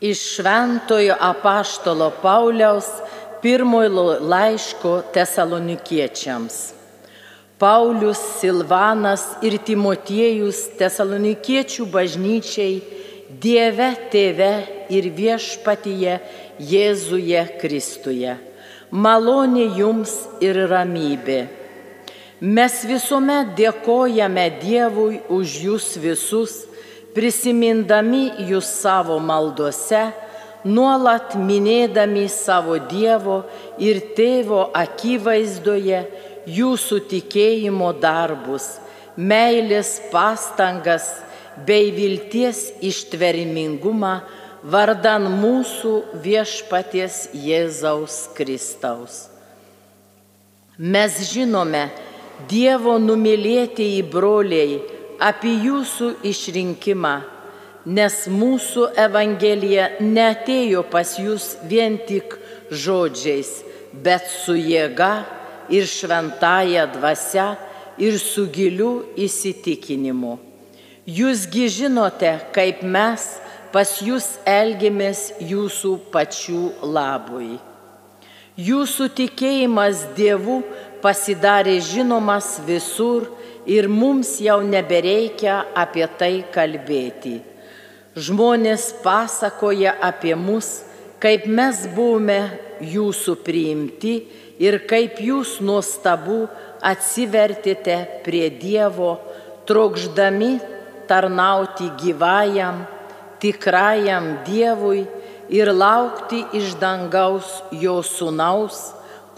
Iš Šventojo apaštalo Pauliaus pirmojo laiško tesalonikiečiams. Paulius, Silvanas ir Timotiejus tesalonikiečių bažnyčiai Dieve Tėve ir viešpatyje Jėzuje Kristuje. Malonė jums ir ramybė. Mes visuomet dėkojame Dievui už jūs visus prisimindami jūs savo maldose, nuolat minėdami savo Dievo ir Tėvo akivaizdoje jūsų tikėjimo darbus, meilės pastangas bei vilties ištverimingumą vardan mūsų viešpaties Jėzaus Kristaus. Mes žinome, Dievo numylėtieji broliai, apie jūsų išrinkimą, nes mūsų Evangelija netėjo pas jūs vien tik žodžiais, bet su jėga ir šventąją dvasia ir su giliu įsitikinimu. Jūsgi žinote, kaip mes pas jūs elgiamės jūsų pačių labui. Jūsų tikėjimas Dievu pasidarė žinomas visur ir mums jau nebereikia apie tai kalbėti. Žmonės pasakoja apie mus, kaip mes buvome jūsų priimti ir kaip jūs nuostabu atsivertėte prie Dievo, trokšdami tarnauti gyvajam, tikrajam Dievui ir laukti iš dangaus jo sunaus,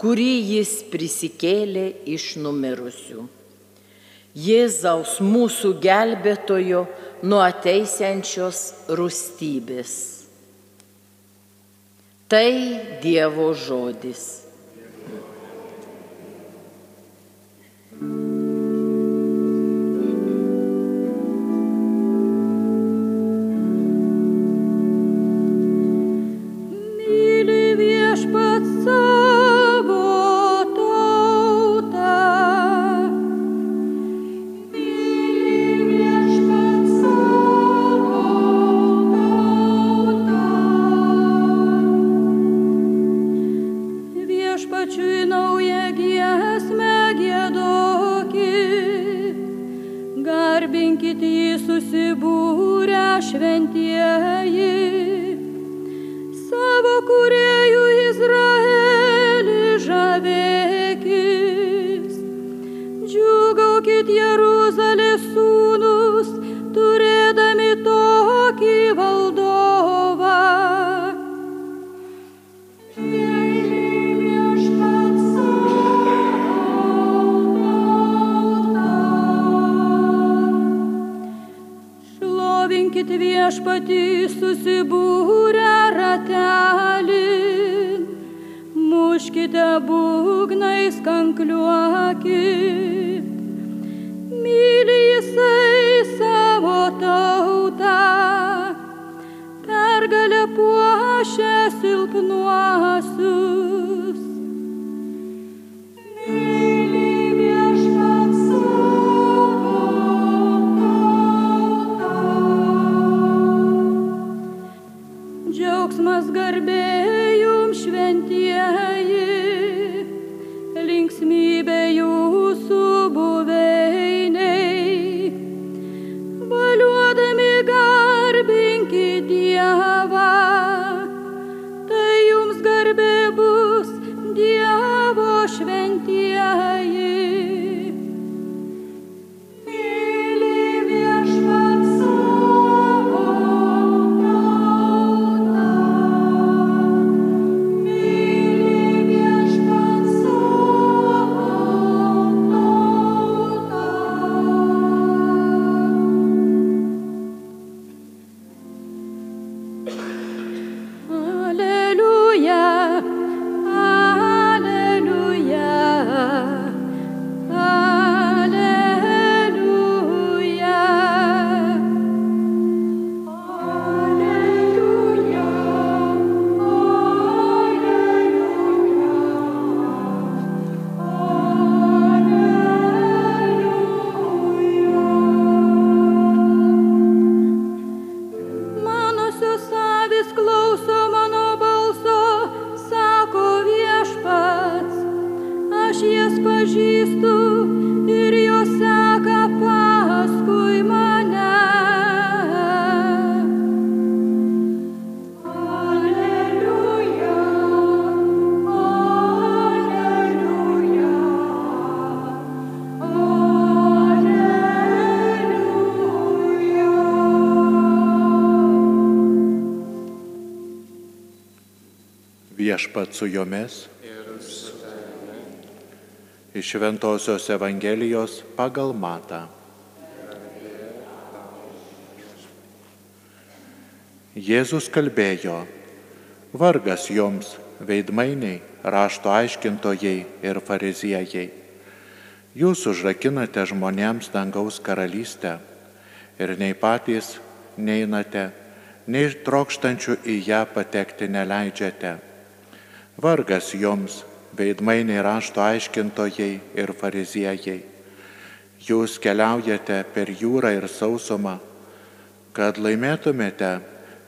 kurį jis prisikėlė iš numirusių. Jėzaus mūsų gelbėtojo nuo ateisiančios rūstybės. Tai Dievo žodis. viešpatį susibūrė. Viešpat su jomis. Iš Šventojios Evangelijos pagal Matą. Jėzus kalbėjo, vargas jums, veidmainiai, rašto aiškintojai ir fariziejai. Jūs užrakinate žmonėms dangaus karalystę ir nei patys neinate, nei trokštančių į ją patekti neleidžiate. Vargas jums, veidmainiai rašto aiškintojai ir fariziejai. Jūs keliaujate per jūrą ir sausumą, kad laimėtumėte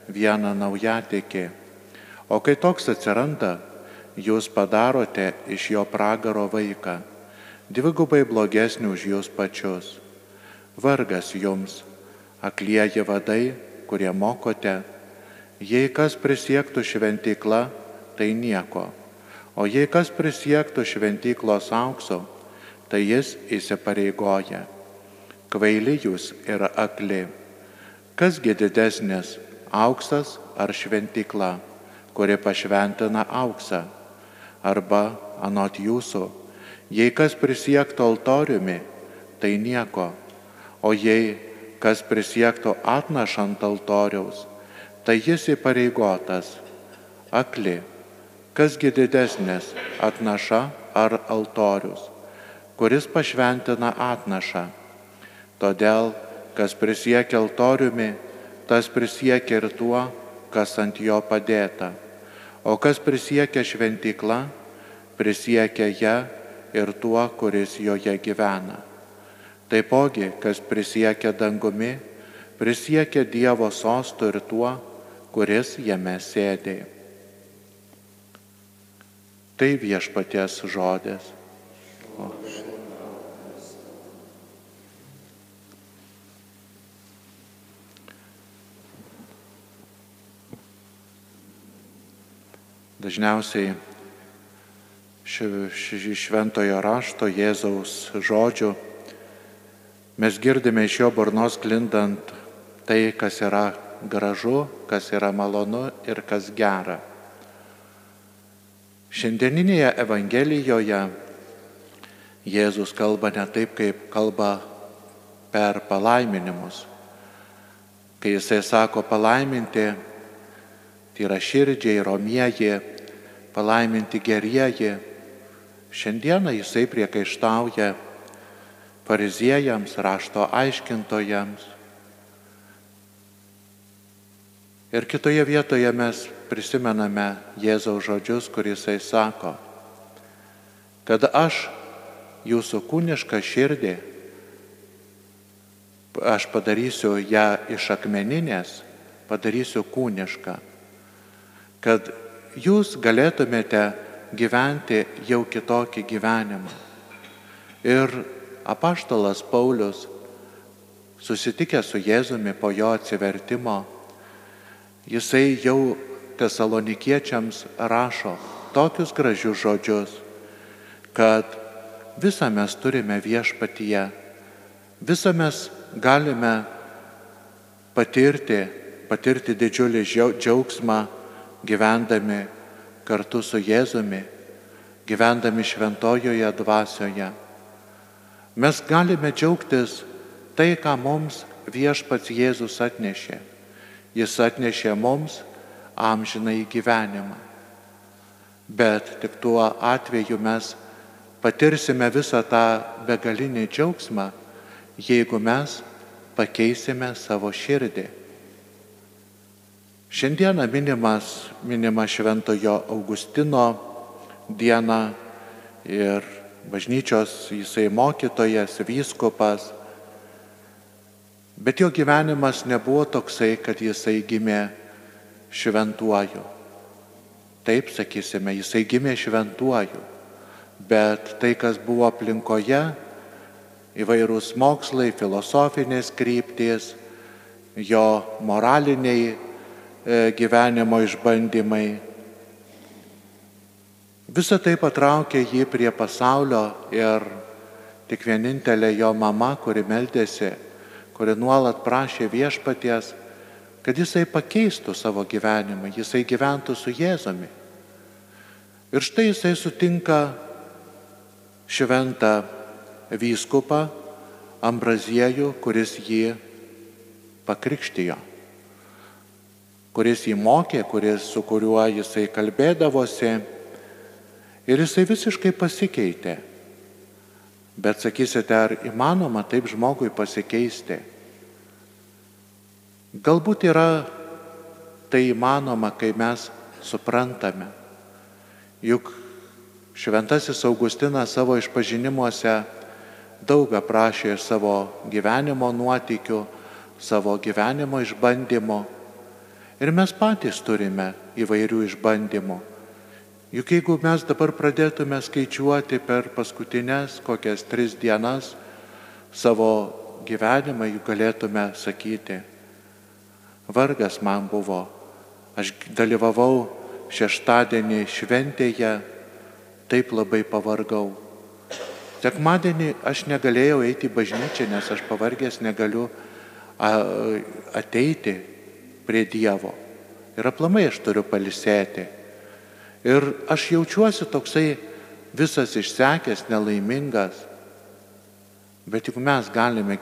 vieną naujatikį. O kai toks atsiranda, jūs padarote iš jo pragaro vaiką, dvigubai blogesnį už jūs pačius. Vargas jums, aklieji vadai, kurie mokote, jei kas prisiektų šventyklą, tai nieko, o jei kas prisiektų šventyklos aukso, tai jis įsipareigoja. Kvaili jūs ir akli. Kasgi didesnis, auksas ar šventykla, kuri pašventina auksą? Arba anot jūsų, jei kas prisiektų altoriumi, tai nieko, o jei kas prisiektų atnašant altoriaus, tai jis įpareigotas. Akli, kasgi didesnis atnaša ar altorius, kuris pašventina atnašą. Todėl, kas prisiekia altoriumi, tas prisiekia ir tuo, kas ant jo padėta. O kas prisiekia šventykla, prisiekia ją ir tuo, kuris joje gyvena. Taipogi, kas prisiekia dangumi, prisiekia Dievo sostų ir tuo, kuris jame sėdė. Tai viešpaties žodis. O. Dažniausiai iš šventojo rašto Jėzaus žodžių mes girdime iš jo burnos klindant tai, kas yra gražu, kas yra malonu ir kas gera. Šiandieninėje Evangelijoje Jėzus kalba ne taip, kaip kalba per palaiminimus. Kai jisai sako palaiminti tyra širdžiai, romieji, palaiminti gerieji. Šiandieną jisai priekaištauja fariziejams, rašto aiškintojams. Ir kitoje vietoje mes prisimename Jėzaus žodžius, kuris jisai sako, kad aš jūsų kūnišką širdį, aš padarysiu ją iš akmeninės, padarysiu kūnišką kad jūs galėtumėte gyventi jau kitokį gyvenimą. Ir apaštalas Paulius, susitikęs su Jėzumi po jo atsivertimo, jisai jau tesalonikiečiams rašo tokius gražius žodžius, kad visą mes turime viešpatyje, visą mes galime patirti, patirti didžiulį džiaugsmą gyvendami kartu su Jėzumi, gyvendami šventojoje dvasioje. Mes galime džiaugtis tai, ką mums viešpats Jėzus atnešė. Jis atnešė mums amžinai gyvenimą. Bet tik tuo atveju mes patirsime visą tą begalinį džiaugsmą, jeigu mes pakeisime savo širdį. Šiandieną minimas, minima Šventojo Augustino diena ir bažnyčios jisai mokytojas, vyskupas. Bet jo gyvenimas nebuvo toksai, kad jisai gimė šventuoju. Taip sakysime, jisai gimė šventuoju. Bet tai, kas buvo aplinkoje, įvairūs mokslai, filosofinės kryptys, jo moraliniai E, gyvenimo išbandymai. Visą tai patraukė jį prie pasaulio ir tik vienintelė jo mama, kuri meldėsi, kuri nuolat prašė viešpaties, kad jisai pakeistų savo gyvenimą, jisai gyventų su Jėzumi. Ir štai jisai sutinka šventą vyskupą Ambraziejų, kuris jį pakrikštijo, kuris jį mokė, kuris, su kuriuo jisai kalbėdavosi ir jisai visiškai pasikeitė. Bet sakysite, ar įmanoma taip žmogui pasikeisti? Galbūt yra tai įmanoma, kai mes suprantame. Juk šventasis Augustinas savo išpažinimuose daug aprašė ir savo gyvenimo nuotikių, savo gyvenimo išbandymų. Ir mes patys turime įvairių išbandymų. Juk jeigu mes dabar pradėtume skaičiuoti per paskutinės kokias tris dienas savo gyvenimą, juk galėtume sakyti, vargas man buvo, aš dalyvavau šeštadienį šventėje, taip labai pavargau. Sekmadienį aš negalėjau eiti į bažnyčią, nes aš pavargęs negaliu ateiti prie Dievo. Ir aplamai aš turiu palisėti. Ir aš jaučiuosi toksai visas išsekęs, nelaimingas. Bet juk mes galime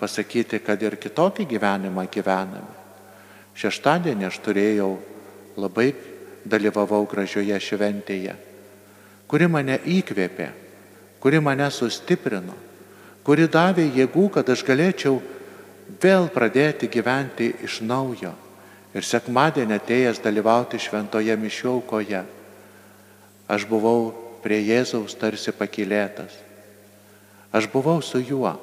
pasakyti, kad ir kitokį gyvenimą gyvename. Šeštadienį aš turėjau labai dalyvavau gražioje šventėje, kuri mane įkvėpė, kuri mane sustiprino, kuri davė jėgų, kad aš galėčiau vėl pradėti gyventi iš naujo. Ir sekmadienį atėjęs dalyvauti šventoje mišiaukoje, aš buvau prie Jėzaus tarsi pakilėtas. Aš buvau su juo.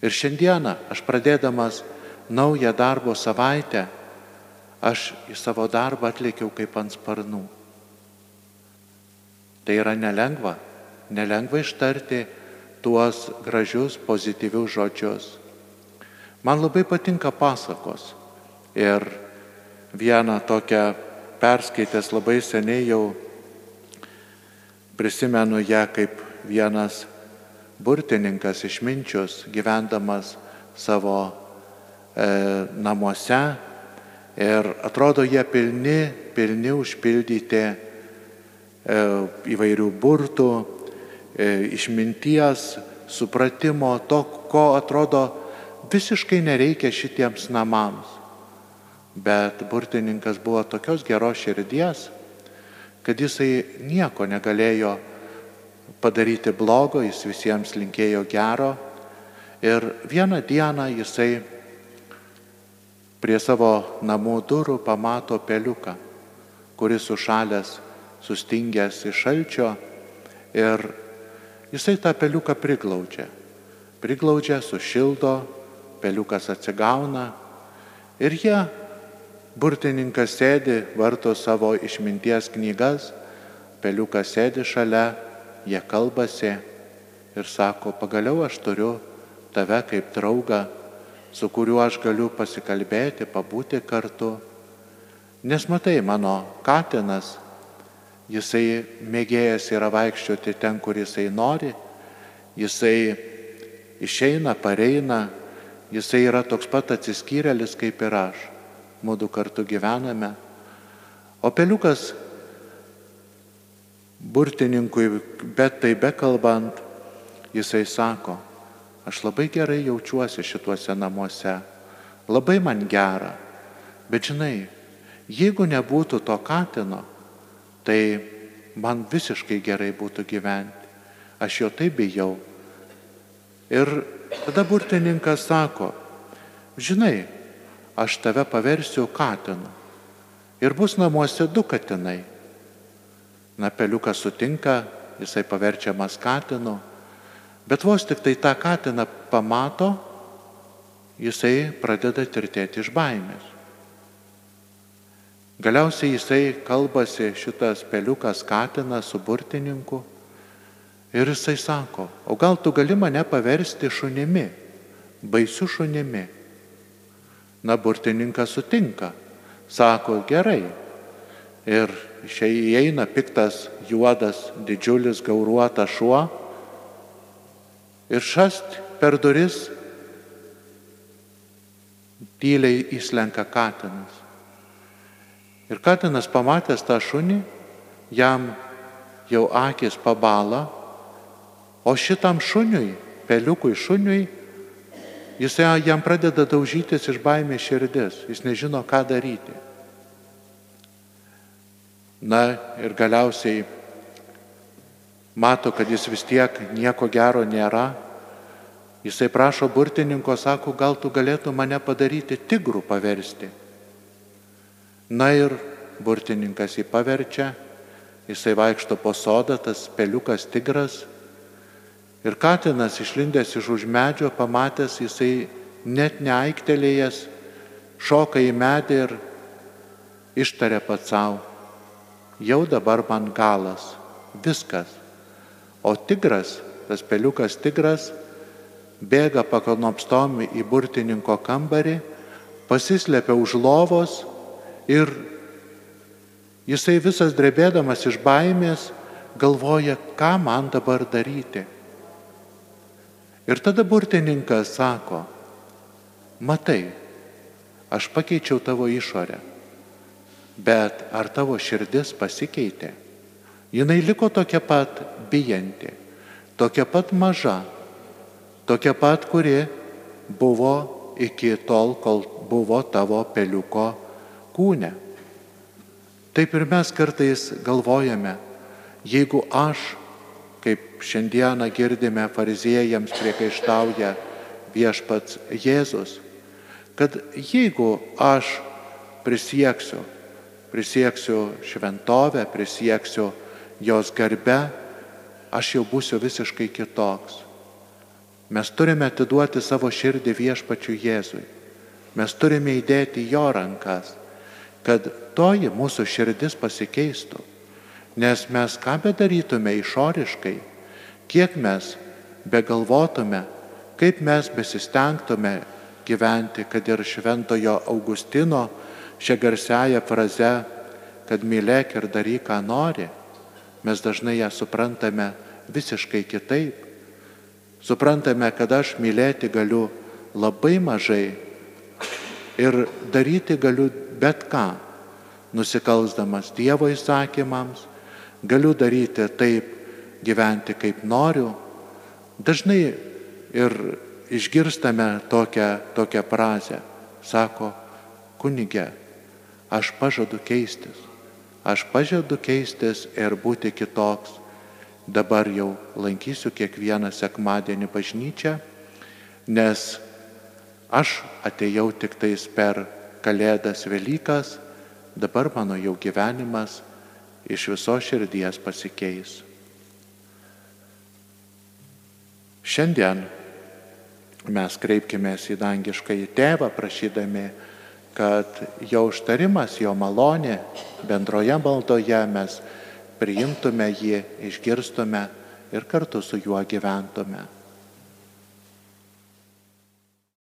Ir šiandieną aš pradėdamas naują darbo savaitę, aš į savo darbą atlikiau kaip ant sparnų. Tai yra nelengva, nelengva ištarti tuos gražius, pozityvius žodžius. Man labai patinka pasakos ir vieną tokią perskaitęs labai seniai jau prisimenu ją kaip vienas burtininkas išminčius gyvendamas savo namuose Ir atrodo, jie pilni, pilni užpildyti e, įvairių burtų, e, išminties, supratimo, to, ko atrodo visiškai nereikia šitiems namams. Bet burtininkas buvo tokios geros širdies, kad jisai nieko negalėjo padaryti blogo, jis visiems linkėjo gero. Ir vieną dieną jisai prie savo namų durų pamato peliuką, kuris užšalęs, sustingęs iš šalčio ir jisai tą peliuką priglaudžia. Priglaudžia, sušildo, peliukas atsigauna ir jie, burtininkas sėdi, varto savo išminties knygas, peliukas sėdi šalia, jie kalbasi ir sako, pagaliau aš turiu tave kaip draugą su kuriuo aš galiu pasikalbėti, pabūti kartu. Nes matai, mano katinas, jisai mėgėjęs yra vaikščioti ten, kur jisai nori, jisai išeina, pareina, jisai yra toks pat atsiskyrėlis kaip ir aš. Mūdu kartu gyvename. O peliukas burtininkui, bet tai bekalbant, jisai sako, Aš labai gerai jaučiuosi šituose namuose, labai man gera. Bet žinai, jeigu nebūtų to katino, tai man visiškai gerai būtų gyventi. Aš jo taip bijau. Ir tada burtininkas sako, žinai, aš tave paversiu katinu. Ir bus namuose du katinai. Na, peliukas sutinka, jisai paverčiamas katinu Bet vos tik tai tą katiną pamato, jisai pradeda tirtėti iš baimės. Galiausiai jisai kalbasi šitas peliukas katinas su burtininku ir jisai sako, o gal tu gali mane paversti šunimi, baisiu šunimi. Na, burtininkas sutinka, sako gerai. Ir išėjai įeina piktas, juodas, didžiulis, gauruotas šuo ir šast per duris tyliai įslenka katinas. Ir katinas pamatęs tą šunį, jam jau akis pabala, o šitam šuniui, peliukui šuniui, jisai jam pradeda daužytis iš baimės širdis, jis nežino, ką daryti. Na ir galiausiai mato, kad jis vis tiek nieko gero nėra. Jisai prašo burtininko, sako, gal tu galėtų mane padaryti tigrų paversti. Na ir burtininkas jį paverčia, jisai vaikšto po sodą, tas peliukas tigras. Ir katinas išlindęs iš už medžio, pamatęs, jisai net neaiktelėjęs, šoka į medį ir ištarė pats savo, jau dabar man galas, viskas. O tigras, tas peliukas tigras, bėga pakalnopstom į burtininko kambarį, pasislepia už lovos ir jisai visas drebėdamas iš baimės galvoja, ką man dabar daryti. Ir tada burtininkas sako, matai, aš pakeičiau tavo išorę, bet ar tavo širdis pasikeitė? Jinai liko tokia pat bijanti, tokia pat maža, tokia pat, kuri buvo iki tol, kol buvo tavo peliuko kūne. Taip ir mes kartais galvojame, jeigu aš, kaip šiandieną girdime, fariziejams priekaištauja viešpats Jėzus, kad jeigu aš prisieksiu, prisieksiu šventovę, prisieksiu jos garbe, aš jau būsiu visiškai kitoks. Mes turime atiduoti savo širdį viešpačiu Jėzui. Mes turime įdėti jo rankas, kad toji mūsų širdis pasikeistų. Nes mes ką bedarytume išoriškai, kiek mes begalvotume, kaip mes besistengtume gyventi, kad ir šventojo Augustino šią garsiają frazę, kad mylėk ir daryk, ką nori, mes dažnai ją suprantame visiškai kitaip. Suprantame, kad aš mylėti galiu labai mažai ir daryti galiu bet ką, nusikalsdamas Dievo įsakymams, galiu daryti taip, gyventi kaip noriu. Dažnai ir išgirstame tokią, tokią frazę, sako, kunigė, aš pažadu keistis. Aš pažadu keistis ir būti kitoks. Dabar jau lankysiu kiekvieną sekmadienį bažnyčią, nes aš atėjau tik tais per Kalėdas Velykas, dabar mano jau gyvenimas iš viso širdies pasikeis. Šiandien mes kreipkime į dangišką į tėvą, prašydami kad jo užtarimas, jo malonė bendroje maldoje mes priimtume jį, išgirstume ir kartu su juo gyventume.